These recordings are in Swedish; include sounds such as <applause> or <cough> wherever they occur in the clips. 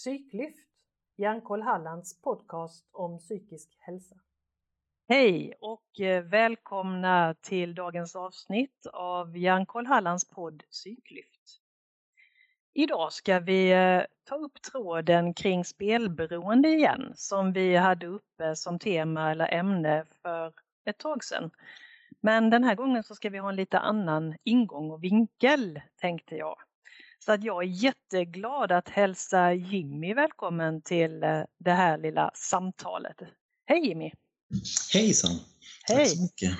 Psyklyft, Hjärnkoll Hallands podcast om psykisk hälsa. Hej och eh, välkomna till dagens avsnitt av Hjärnkoll Hallands podd Psyklyft. Idag ska vi eh, ta upp tråden kring spelberoende igen som vi hade uppe som tema eller ämne för ett tag sedan. Men den här gången så ska vi ha en lite annan ingång och vinkel tänkte jag. Så att jag är jätteglad att hälsa Jimmy välkommen till eh, det här lilla samtalet. Hej Jimmy! Hejsan! Hej! Tack så mycket.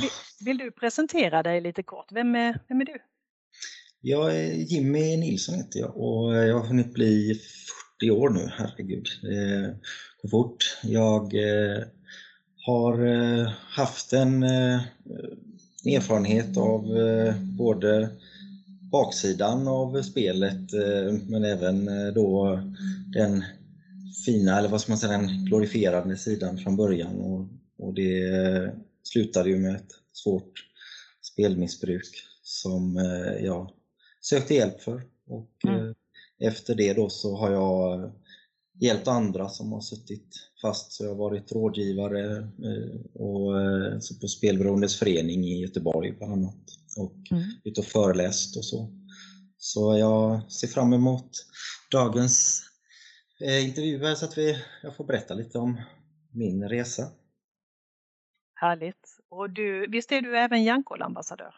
Vill, vill, du presentera dig lite kort? Vem är, vem är du? Jag är Jimmy Nilsson heter jag och jag har hunnit bli 40 år nu, herregud. Det går fort. Jag eh, har eh, haft en erfarenhet av både baksidan av spelet men även då den fina, eller vad ska man säga, den glorifierande sidan från början. Och, och det slutade ju med ett svårt spelmissbruk som jag sökte hjälp för. Och mm. efter det då så har jag hjälpt andra som har suttit fast. Så jag har varit rådgivare och, på Spelberoendes förening i Göteborg bland annat. Och mm. ute och föreläst och så. Så jag ser fram emot dagens intervjuer så att vi, jag får berätta lite om min resa. Härligt! Och du, visst är du även Hjärnkollambassadör?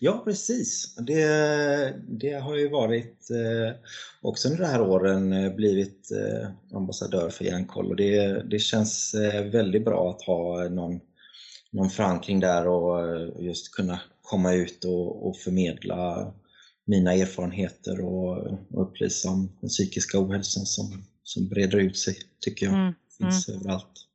Ja, precis. Det, det har ju varit eh, också under de här åren eh, blivit eh, ambassadör för Hjärnkoll och det, det känns eh, väldigt bra att ha någon, någon förankring där och eh, just kunna komma ut och, och förmedla mina erfarenheter och, och upplysa om den psykiska ohälsan som, som breder ut sig, tycker jag. Mm, finns mm. överallt.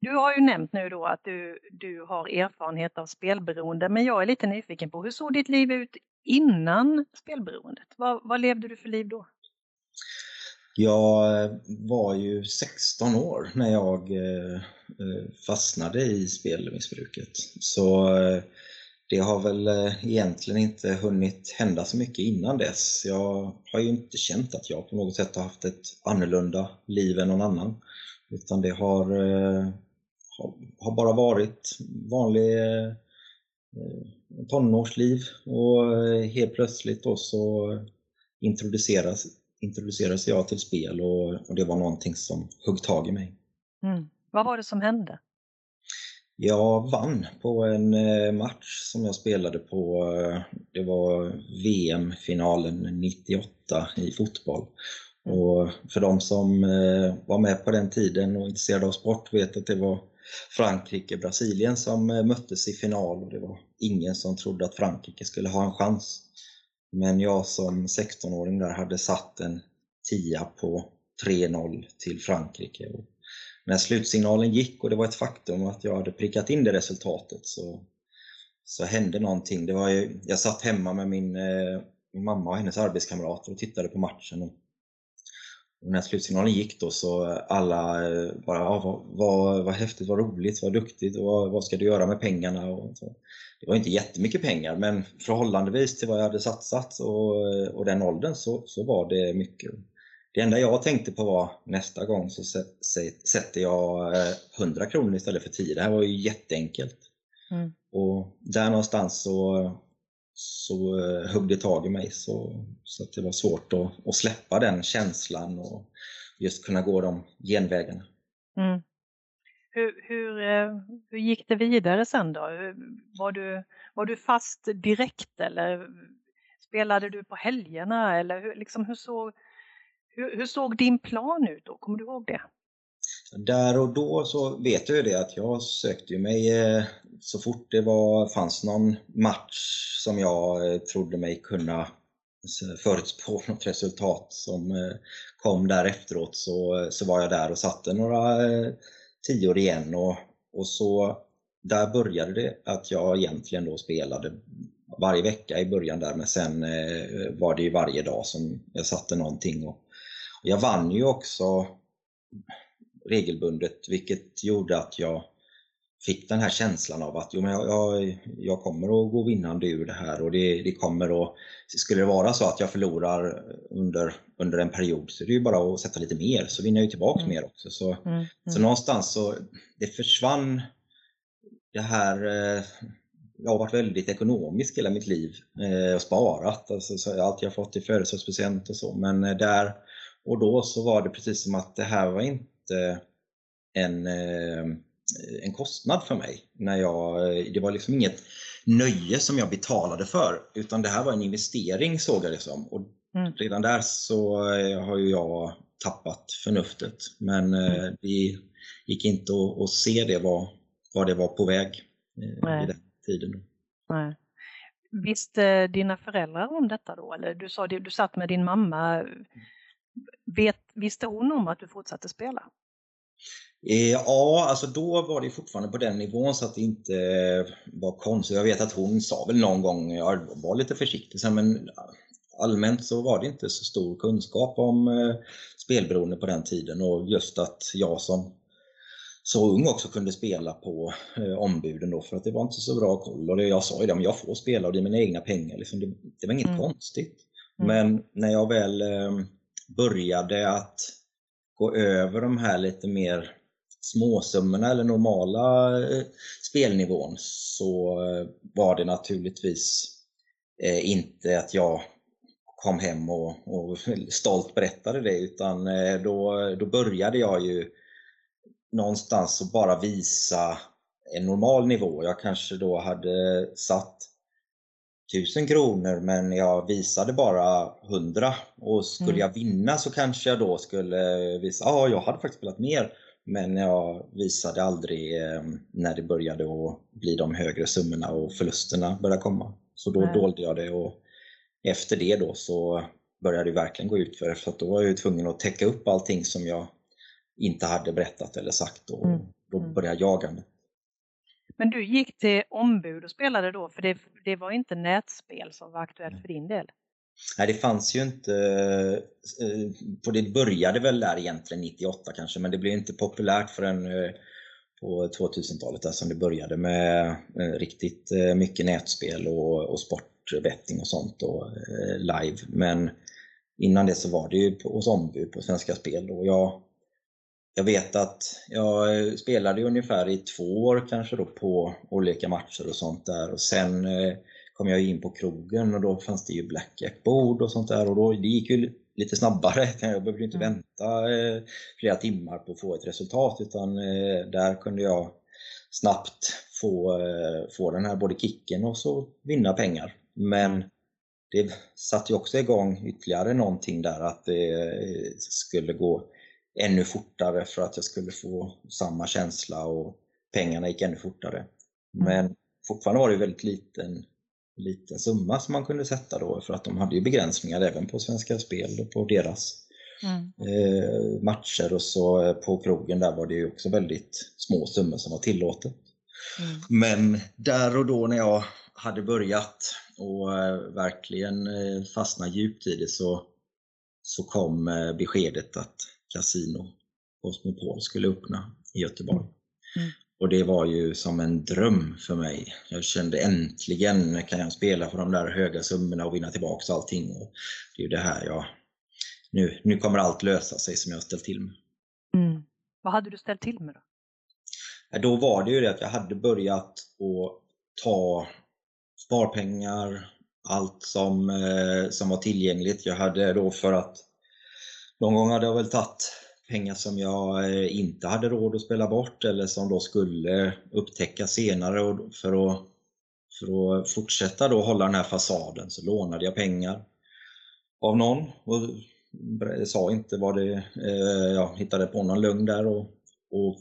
Du har ju nämnt nu då att du, du har erfarenhet av spelberoende, men jag är lite nyfiken på hur såg ditt liv ut innan spelberoendet? Vad, vad levde du för liv då? Jag eh, var ju 16 år när jag eh, eh, fastnade i spelmissbruket. Så det har väl egentligen inte hunnit hända så mycket innan dess. Jag har ju inte känt att jag på något sätt har haft ett annorlunda liv än någon annan. Utan det har, har bara varit vanlig tonårsliv och helt plötsligt då så introduceras, introducerades jag till spel och, och, det var någonting som högg tag i mig. Mm. Vad var det som hände? Jag vann på en eh, match som jag spelade på, eh, det var VM-finalen 98 i fotboll. Mm. Och för de som eh, var med på den tiden och intresserade av sport vet att det var Frankrike-Brasilien som möttes i final och det var ingen som trodde att Frankrike skulle ha en chans. Men jag som 16-åring där hade satt en tia på 3-0 till Frankrike. Och när slutsignalen gick och det var ett faktum att jag hade prickat in det resultatet så, så hände någonting. Det var ju, jag satt hemma med min, eh, min mamma och hennes arbetskamrater och tittade på matchen. Och, och när slutsignalen gick då så alla eh, bara, ah, vad, vad, vad häftigt, vad roligt, vad duktigt och vad, vad ska du göra med pengarna? Och så. Det var inte jättemycket pengar men förhållandevis till vad jag hade satsat och, och den åldern så, så var det mycket. Det enda jag tänkte på var nästa gång så sätter jag 100 eh, kronor istället för 10. Det här var ju jätteenkelt. Mm. Och där någonstans så, så eh, högg det tag i mig så, så att det var svårt att, att släppa den känslan och just kunna gå de genvägarna. Mm. Hur, hur, eh, hur gick det vidare sen då? Var du, var du fast direkt eller spelade du på helgerna? Eller hur, liksom, hur, såg, hur, hur såg din plan ut då? Kommer du ihåg det? Där och då så vet jag ju det att jag sökte mig eh, så fort det var, fanns någon match som jag eh, trodde mig kunna eh, förutspå <laughs> något resultat som kom där efteråt så, så var jag där och satte några tior igen och, och så där började det att jag egentligen då spelade varje vecka i början där men sen var det ju varje dag som jag satte någonting. Och, och jag vann ju också regelbundet vilket gjorde att jag fick den här känslan av att jo, men jag, jag, jag kommer att gå vinnande ur det här och det, det kommer att, skulle det vara så att jag förlorar under, under en period så är det ju bara att sätta lite mer så vinner jag ju tillbaka mm. mer också. Så, mm. Mm. så någonstans så det försvann det här eh, jag har varit väldigt ekonomisk hela mitt liv eh, och sparat. Alltså, så allt jag fått i födelsedagspresent och så. Men eh, där och då så var det precis som att det här var inte en, eh, en kostnad för mig. När jag, det var liksom inget nöje som jag betalade för utan det här var en investering såg jag det som. Och mm. Redan där så har ju jag tappat förnuftet. Men mm. det gick inte att, att se det var, var det var på väg Nej. i den tiden. Nej. Visste dina föräldrar om detta då? Eller du sa du satt med din mamma. Vet, visste hon om att du fortsatte spela? Eh, ja, alltså då var det fortfarande på den nivån så att det inte var konstigt. Jag vet att hon sa väl någon gång, jag var lite försiktig, men allmänt så var det inte så stor kunskap om eh, spelberoende på den tiden och just att jag som så ung också kunde spela på eh, ombuden då för att det var inte så bra koll. Och jag sa ju det, men jag får spela och det är mina egna pengar. Liksom, det, det var inget mm. konstigt. Mm. Men när jag väl eh, började att gå över de här lite mer småsummorna eller normala eh, spelnivån så eh, var det naturligtvis eh, inte att jag kom hem och, och <laughs> stolt berättade det utan då, då började jag ju någonstans att bara visa en normal nivå. Jag kanske då hade satt 1000 kronor men jag visade bara 100 och skulle mm. jag vinna så kanske jag då skulle visa, ja jag hade faktiskt spelat mer men jag visade aldrig eh, när det började att bli de högre summorna och förlusterna började komma. Så då Nej. dolde jag det och efter det då så började det verkligen gå ut för för då var jag tvungen att täcka upp allting som jag inte hade berättat eller sagt och mm. då mm. började jag jaga Men du gick till ombud och spelade då, för det, det var inte nätspel som var aktuellt för din del? Nej, det fanns ju inte, för eh, det började väl där egentligen 98 kanske, men det blev inte populärt förrän eh, på 2000-talet där som det började med eh, riktigt mycket nätspel och, och sportbetting och sånt och live. Men innan det så var det ju hos ombud på Svenska Spel och jag jag vet att jag spelade ungefär i två år kanske då på olika matcher och sånt där och sen eh, kom jag in på krogen och då fanns det ju blackjack-bord och sånt där och då, det gick ju lite snabbare. <laughs> Jag behövde inte mm. vänta eh, flera timmar på att få ett resultat utan eh, där kunde jag snabbt få, få den här både kicken och så vinna pengar. Men det satte ju också igång ytterligare någonting där att det skulle gå ännu fortare för att jag skulle få samma känsla och pengarna gick ännu fortare. Mm. Men fortfarande var det väldigt liten, liten summa som man kunde sätta då för att de hade ju begränsningar även på Svenska Spel och på deras mm. eh, matcher och så eh, på krogen där var det ju också väldigt små summor som var tillåtet. Mm. Men där och då när jag hade börjat och eh, verkligen eh, fastna djupt i det så, så kom beskedet att Casino Cosmopol skulle öppna i Göteborg. Mm. Och det var ju som en dröm för mig. Jag kände äntligen kan jag spela för de där höga summorna och vinna tillbaka allting. Och det är ju det här jag... Nu, nu kommer allt lösa sig som jag ställt till med. Mm. Vad hade du ställt till med då? Då var det ju det att jag hade börjat att ta sparpengar, allt som, eh, som var tillgängligt. Jag hade då för att någon gång hade jag väl tagit pengar som jag eh, inte hade råd att spela bort eller som då skulle upptäcka senare för att, för att fortsätta då hålla den här fasaden så lånade jag pengar av någon och sa inte vad det, eh, jag hittade på någon lugn där och, och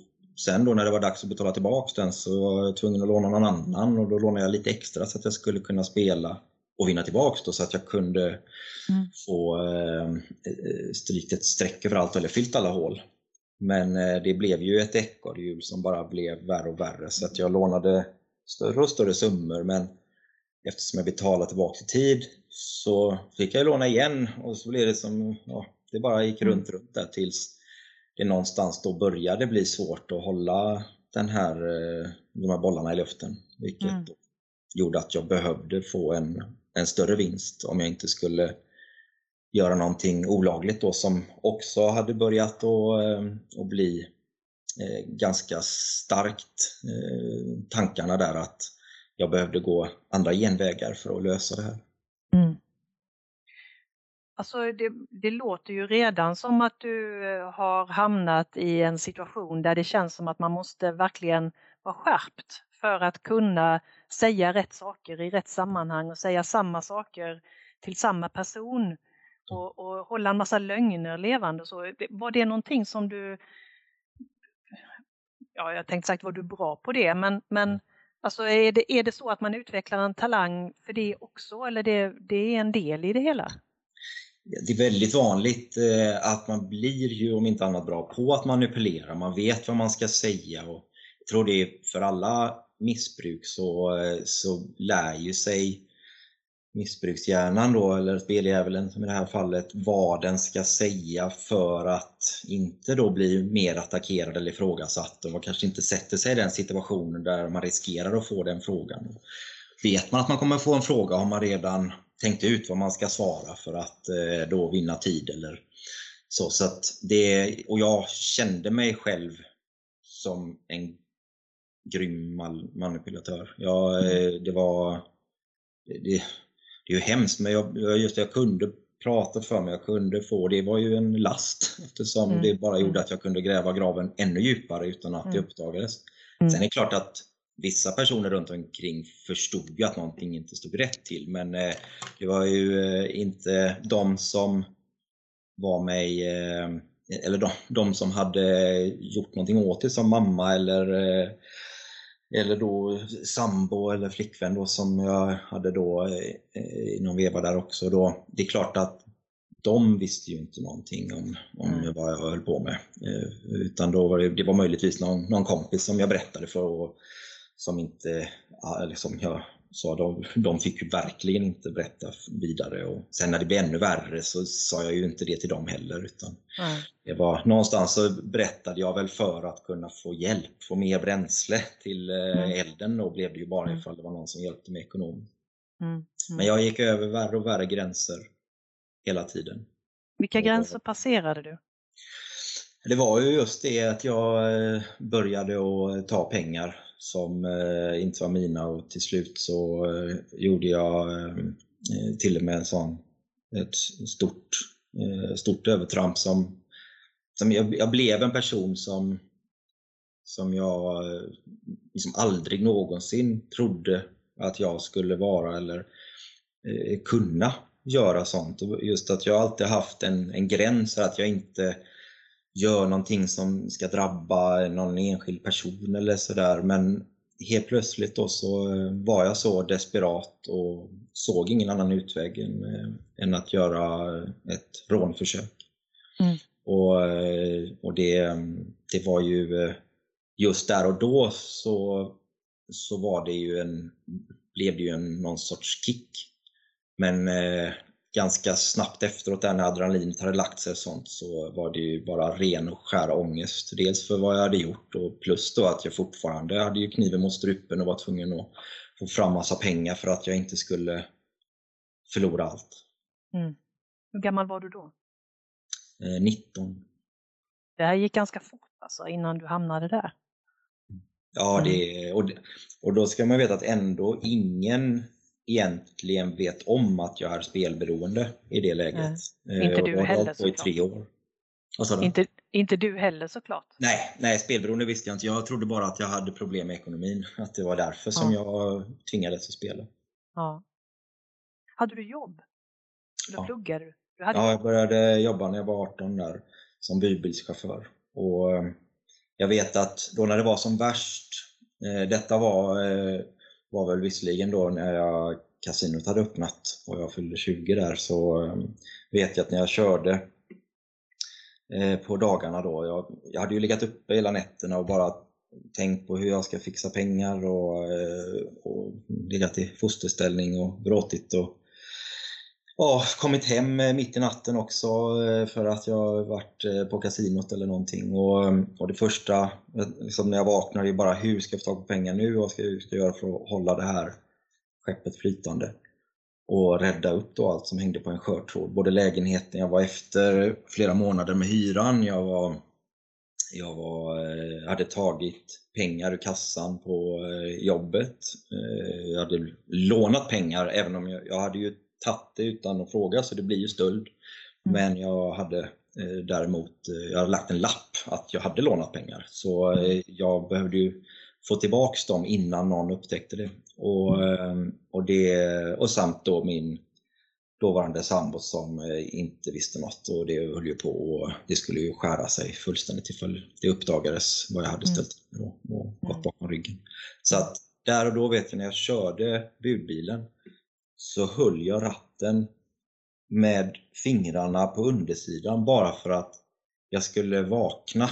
sen då när det var dags att betala tillbaks den så var jag tvungen att låna någon annan och då lånade jag lite extra så att jag skulle kunna spela och vinna tillbaks då, så att jag kunde mm. få eh, strykt ett streck över allt eller fyllt alla hål. Men eh, det blev ju ett ekorrhjul som bara blev värre och värre så att jag lånade större och större summor men eftersom jag betalade tillbaka i tid så fick jag låna igen och så blev det som, ja, det bara gick runt, mm. runt där tills det någonstans då började bli svårt att hålla den här, de här bollarna i luften. Vilket mm. gjorde att jag behövde få en, en större vinst om jag inte skulle göra någonting olagligt då som också hade börjat att, eh, att bli eh, ganska starkt eh, tankarna där att jag behövde gå andra genvägar för att lösa det här. Mm. Alltså det, det, låter ju redan som att du har hamnat i en situation där det känns som att man måste verkligen vara skärpt för att kunna säga rätt saker i rätt sammanhang och säga samma saker till samma person och, och hålla en massa lögner levande. Så var det någonting som du, ja jag tänkte sagt var du bra på det, men, men alltså är det, är det så att man utvecklar en talang för det också eller det, det är en del i det hela? det är väldigt vanligt eh, att man blir ju om inte annat bra på att manipulera. Man vet vad man ska säga och jag tror det är för alla missbruk så, eh, så lär ju sig missbrukshjärnan då, eller speldjävulen som i det här fallet, vad den ska säga för att inte då bli mer attackerad eller ifrågasatt och kanske inte sätter sig i den situationen där man riskerar att få den frågan. Vet man att man kommer få en fråga har man redan tänkt ut vad man ska svara för att eh, då vinna tid eller så. så att det, och jag kände mig själv som en grym manipulatör. Mm. eh, det var det, det är ju hemskt men jag, just jag kunde prata för mig, jag kunde få, det var ju en last <laughs> eftersom mm. det bara gjorde mm. att jag kunde gräva graven ännu djupare utan att mm. det uppdagades. Mm. Sen är det klart att vissa personer runt omkring förstod ju att någonting inte stod rätt till men eh, det var ju eh, inte de som var mig eh, eller de, de, som hade gjort någonting åt det som mamma eller eller då sambo eller flickvän då som jag hade då i någon veva där också då. Det är klart att de visste ju inte någonting om, om mm. vad jag höll på med. Utan då var det, det var möjligtvis någon, någon kompis som jag berättade för och som inte, liksom jag sa, de, de fick ju verkligen inte berätta vidare. Och sen när det blev ännu värre så sa jag ju inte det till dem heller. Utan mm. det var, någonstans så berättade jag väl för att kunna få hjälp, få mer bränsle till eh, mm. elden. Då blev det ju bara mm. ifall det var någon som hjälpte mig ekonomiskt. Mm. Mm. Men jag gick över värre och värre gränser hela tiden. Vilka gränser passerade du? Det var ju just det att jag eh, började att ta pengar som eh, inte var mina och till slut så eh, gjorde jag eh, till och med en sån, ett stort, eh, stort övertramp som, som jag, jag blev en person som, som jag eh, liksom aldrig någonsin trodde att jag skulle vara eller eh, kunna göra sånt. Just att jag alltid haft en, en gräns att jag inte gör någonting som ska drabba någon enskild person eller sådär. Men helt plötsligt då så eh, var jag så desperat och såg ingen annan utväg än, eh, än att göra ett rånförsök. Mm. Och, eh, och det, det var ju just där och då så, så var det ju en, blev det ju en, någon sorts kick. Men ganska snabbt efteråt där när adrenalinet hade lagt sig och sånt så var det ju bara ren och skär ångest. Dels för vad jag hade gjort och plus då att jag fortfarande hade ju kniven mot strupen och var tvungen att få fram massa pengar för att jag inte skulle förlora allt. Mm. Hur gammal var du då? Eh, 19. Det här gick ganska fort alltså innan du hamnade där. Ja, det, mm. och, och då ska man veta att ändå ingen egentligen vet om att jag är spelberoende i det läget. Nej, inte du heller såklart. i tre år. Inte, inte du heller såklart. Nej, nej, spelberoende visste jag inte. Jag trodde bara att jag hade problem med ekonomin. Att det var därför som ja. jag tvingades att spela. Ja. Hade du jobb? Eller ja. pluggade du? du hade ja, jag började jobba när jag var 18 där som bybilschaufför. Och eh, jag vet att då när det var som värst, eh, detta var var väl visserligen då när jag, kasinot hade öppnat och jag fyllde 20 där så ehm, vet jag att när jag körde eh, på dagarna då, jag, jag hade ju legat uppe hela nätterna och bara tänkt på hur jag ska fixa pengar och, eh, och legat i fosterställning och gråtit och ja, kommit hem eh, mitt i natten också eh, för att jag varit eh, på kasinot eller någonting. Och, och det första liksom när jag vaknar, är bara hur ska jag få tag på pengar nu? Vad ska jag, ska jag göra för att hålla det här skeppet flytande? Och rädda upp då allt som hängde på en skör tråd. Både lägenheten, jag var efter flera månader med hyran, jag var jag var, hade tagit pengar ur kassan på jobbet. Jag hade lånat pengar även om jag, jag hade ju tagit det utan att fråga så det blir ju stöld. Mm. Men jag hade däremot jag hade lagt en lapp att jag hade lånat pengar. Så jag behövde ju få tillbaks dem innan någon upptäckte det. Och, mm. och, det, och samt då min dåvarande sambo som eh, inte visste något och det höll ju på och det skulle ju skära sig fullständigt ifall det uppdagades vad jag hade mm. ställt till och, och gått mm. bakom ryggen. Så att där och då vet jag när jag körde budbilen så höll jag ratten med fingrarna på undersidan bara för att jag skulle vakna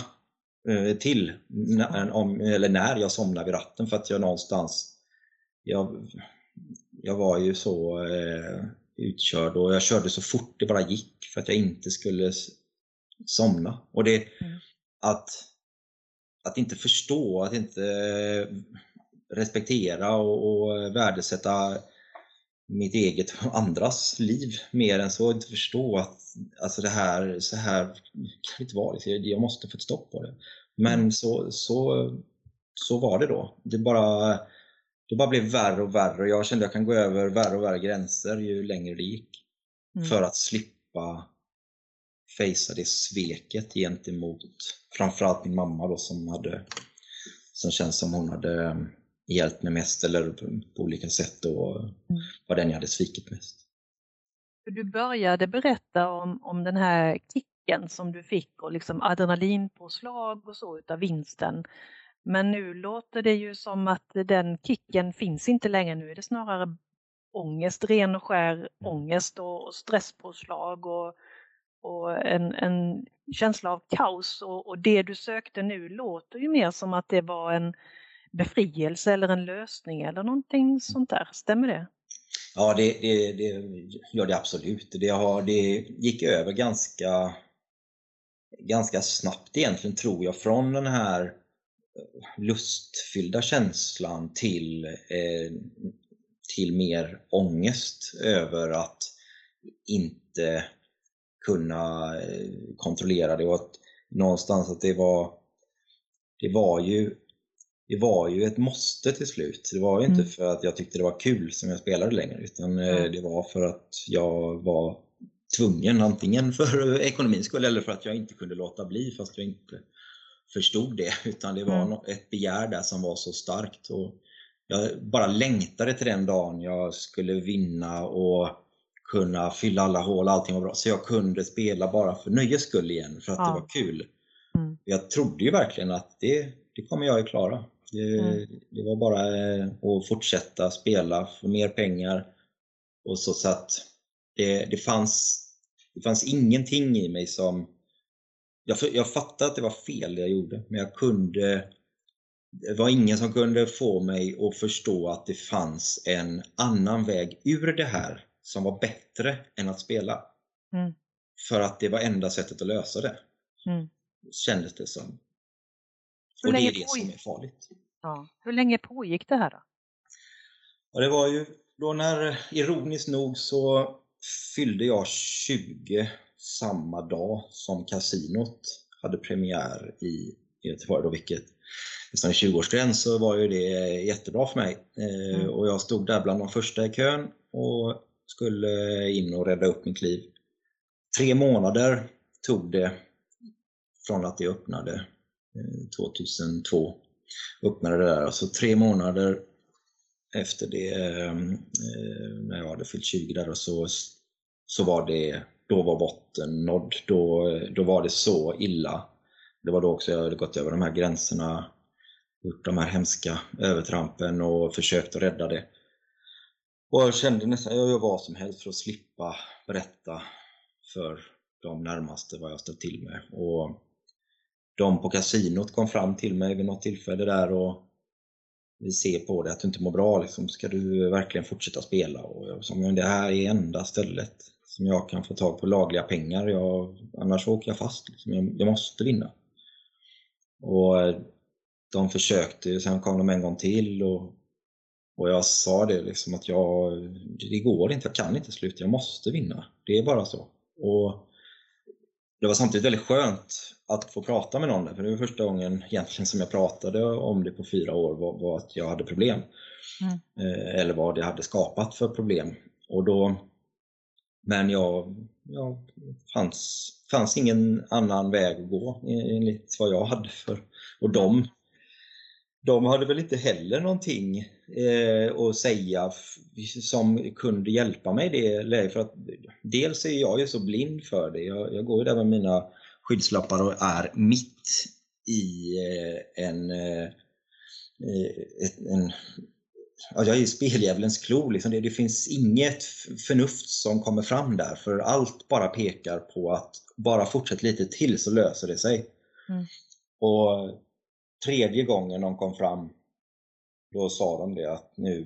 eh, till när, om, eller när jag somnade vid ratten för att jag någonstans jag, jag var ju så eh, utkörd och jag körde så fort det bara gick för att jag inte skulle somna. Och det mm. att, att inte förstå, att inte respektera och, och värdesätta mitt eget och andras liv mer än så. Inte förstå att alltså det här, så här kan det inte vara. Jag måste få ett stopp på det. Men mm. så, så, så var det då. Det bara det bara blev värre och värre och jag kände att jag kan gå över värre och värre gränser ju längre det gick. Mm. För att slippa fejsa det sveket gentemot framförallt min mamma då som hade som känns som hon hade hjälpt mig mest eller på olika sätt och mm. var den jag hade svikit mest. Du började berätta om, om den här kicken som du fick och liksom adrenalinpåslag och så utav vinsten. Men nu låter det ju som att den kicken finns inte längre. Nu är det snarare ångest, ren och skär ångest och, stresspåslag och, och en, en känsla av kaos. Och, och, det du sökte nu låter ju mer som att det var en befrielse eller en lösning eller någonting sånt där. Stämmer det? Ja, det, det, det gör det absolut. Det, har, det gick över ganska, ganska snabbt egentligen tror jag från den här lustfyllda känslan till, eh, till mer ångest över att inte kunna eh, kontrollera det och att någonstans att det var det var ju det var ju ett måste till slut. Det var ju inte mm. för att jag tyckte det var kul som jag spelade längre utan mm. det var för att jag var tvungen antingen för <laughs> ekonomins skull eller för att jag inte kunde låta bli fast jag inte förstod det <laughs> utan det var mm. ett begär där som var så starkt. Och jag bara längtade till den dagen jag skulle vinna och kunna fylla alla hål, allting var bra. Så jag kunde spela bara för nöjes skull igen, för att ja. det var kul. Mm. Jag trodde ju verkligen att det, det kommer jag att klara. Det, mm. det, var bara eh, att fortsätta spela, få mer pengar. Och så, så att det, det, fanns, det fanns ingenting i mig som jag, jag fattade att det var fel det jag gjorde, men jag kunde det var ingen som kunde få mig att förstå att det fanns en annan väg ur det här som var bättre än att spela. Mm. För att det var enda sättet att lösa det. Mm. Kändes det som. Hur och det är det som är farligt. Ja. Hur länge pågick det här då? Ja, det var ju då när, ironiskt nog, så fyllde jag 20 samma dag som kasinot hade premiär i Göteborg, då, vilket nästan 20-årsgräns så var ju det jättebra för mig. Eh, mm. Och jag stod där bland de första i kön och skulle in och rädda upp mitt liv. Tre månader tog det från att det öppnade 2002. Öppnade det där, alltså tre månader efter det, ehm, eh, när jag hade fyllt 20 där, så, så var det då var botten nådd. Då, då var det så illa. Det var då också jag hade gått över de här gränserna, gjort de här hemska övertrampen och försökt att rädda det. Och jag kände nästan att jag gör vad som helst för att slippa berätta för de närmaste vad jag ställt till med. Och de på kasinot kom fram till mig vid något tillfälle där och vi ser på det att du inte mår bra, liksom, ska du verkligen fortsätta spela? Och som det här är enda stället som jag kan få tag på lagliga pengar. Jag, annars åker jag fast. Liksom. Jag, jag, måste vinna. Och eh, de försökte, sen kom de en gång till och, och jag sa det liksom att jag, det går inte, jag kan inte sluta, jag måste vinna. Det är bara så. Och det var samtidigt väldigt skönt att få prata med någon för det var första gången egentligen som jag pratade om det på fyra år var, var att jag hade problem. Mm. Eh, eller vad det hade skapat för problem. Och då, men jag, ja, fanns, fanns ingen annan väg att gå enligt vad jag hade för. Och de, de hade väl inte heller någonting eh, att säga som kunde hjälpa mig i det läget. För att dels är jag ju så blind för det. Jag, jag går ju där med mina skyddslappar och är mitt i eh, en, eh, eh en ja, jag är i speldjävulens klo. Liksom. Det, det, finns inget förnuft som kommer fram där för allt bara pekar på att bara fortsätt lite till så löser det sig. Mm. Och tredje gången de kom fram då sa de det att nu,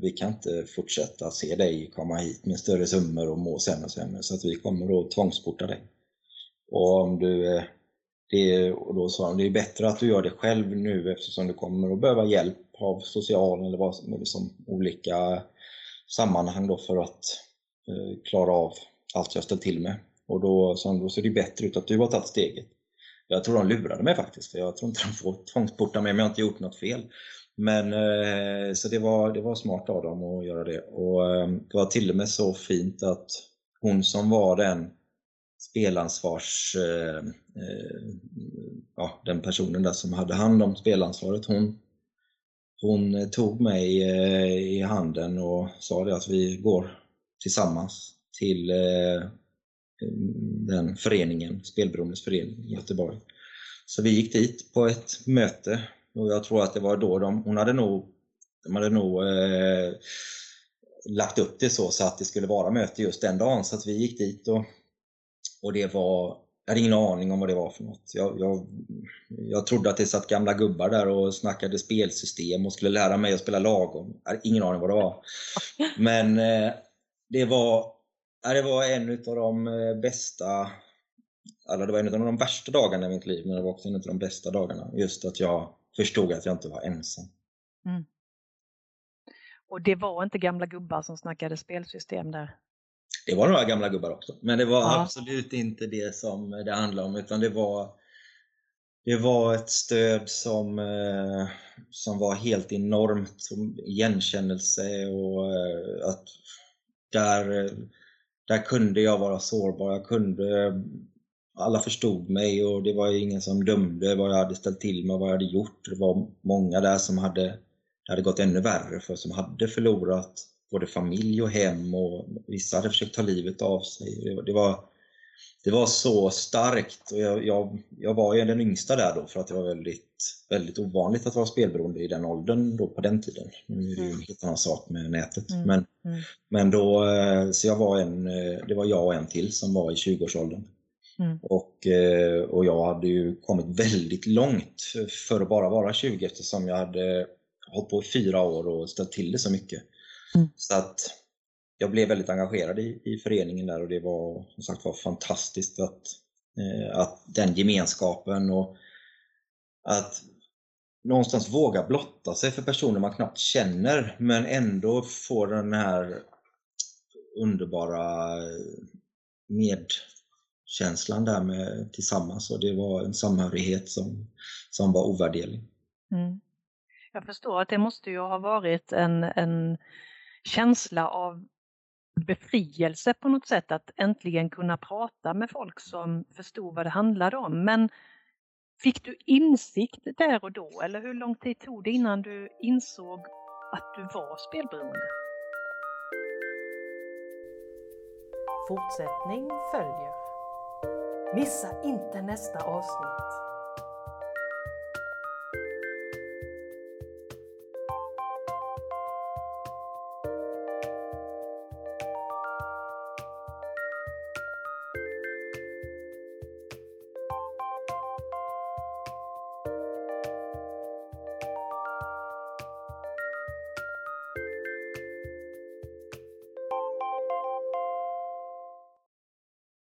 vi kan inte fortsätta se dig komma hit med större summor och må sämre och sämre så att vi kommer att tvångsporta dig. Och om du eh, det, och då sa de det är bättre att du gör det själv nu eftersom du kommer att behöva hjälp av social eller vad som liksom olika sammanhang då för att eh, klara av allt jag ställt till med. Och då sa de, då ser det bättre ut att du har tagit steget. Jag tror de lurade mig faktiskt, för jag tror inte de får tvångsporta mig om jag inte gjort något fel. Men eh, så det var, det var smart av dem att göra det. Och eh, det var till och med så fint att hon som var den spelansvars, eh, eh, ja, den personen där som hade hand om spelansvaret, hon, hon tog mig eh, i handen och sa det att vi går tillsammans till eh, den föreningen, Spelberoendes förening i Göteborg. Så vi gick dit på ett möte och jag tror att det var då de, hon hade nog, de hade nog eh, lagt upp det så, så att det skulle vara möte just den dagen. Så att vi gick dit och, och det var, jag hade ingen aning om vad det var för något. Jag, jag, jag trodde att det satt gamla gubbar där och snackade spelsystem och skulle lära mig att spela lagom. Jag hade ingen aning vad det var. <laughs> Men eh, det var, det var en av de eh, bästa Alltså det var en av de värsta dagarna i mitt liv, men det var också en av de bästa dagarna. Just att jag förstod att jag inte var ensam. Mm. Och det var inte gamla gubbar som snackade spelsystem där? Det var några gamla gubbar också, men det var ja. absolut inte det som det handlade om utan det var det var ett stöd som, eh, som var helt enormt, igenkännelse och eh, att där, där kunde jag vara sårbar. Jag kunde alla förstod mig och det var ingen som dömde vad jag hade ställt till med vad jag hade gjort. Det var många där som hade, det hade gått ännu värre för, som hade förlorat både familj och hem och vissa hade försökt ta livet av sig. Det var, det var, det var så starkt och jag, jag, jag, var ju den yngsta där då för att det var väldigt, väldigt ovanligt att vara spelberoende i den åldern då på den tiden. Nu är det ju en helt annan sak med nätet. Mm. Men, mm. men då, eh, så jag var en, eh, det var jag och en till som var i 20-årsåldern. Mm. Och, eh, och jag hade ju kommit väldigt långt för att bara vara 20 eftersom jag hade hållit på i fyra år och ställt till det så mycket. Mm. Så att jag blev väldigt engagerad i, i föreningen där och det var som sagt var fantastiskt att, eh, att den gemenskapen och att någonstans våga blotta sig för personer man knappt känner men ändå få den här underbara med känslan där med tillsammans och det var en samhörighet som, som var ovärderlig. Mm. Jag förstår att det måste ju ha varit en, en känsla av befrielse på något sätt att äntligen kunna prata med folk som förstod vad det handlade om. Men fick du insikt där och då eller hur lång tid tog det innan du insåg att du var spelberoende? Fortsättning följer. Missa inte nästa avsnitt!